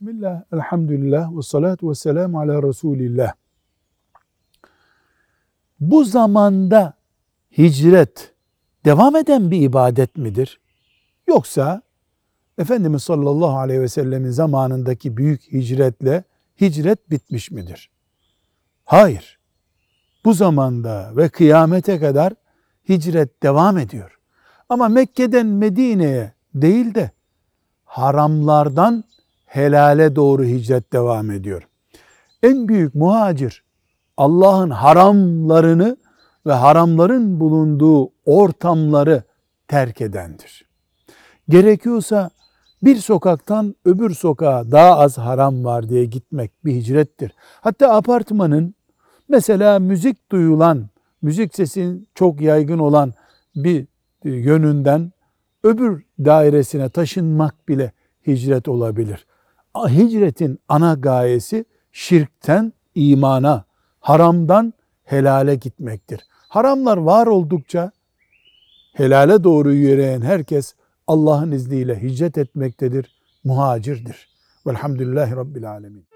Bismillah, elhamdülillah ve salatu ve selamu ala Resulillah. Bu zamanda hicret devam eden bir ibadet midir? Yoksa Efendimiz sallallahu aleyhi ve sellemin zamanındaki büyük hicretle hicret bitmiş midir? Hayır. Bu zamanda ve kıyamete kadar hicret devam ediyor. Ama Mekke'den Medine'ye değil de haramlardan helale doğru hicret devam ediyor. En büyük muhacir Allah'ın haramlarını ve haramların bulunduğu ortamları terk edendir. Gerekiyorsa bir sokaktan öbür sokağa daha az haram var diye gitmek bir hicrettir. Hatta apartmanın mesela müzik duyulan, müzik sesin çok yaygın olan bir yönünden öbür dairesine taşınmak bile hicret olabilir. Hicretin ana gayesi şirkten imana, haramdan helale gitmektir. Haramlar var oldukça helale doğru yürüyen herkes Allah'ın izniyle hicret etmektedir, muhacirdir. Velhamdülillahi Rabbil Alemin.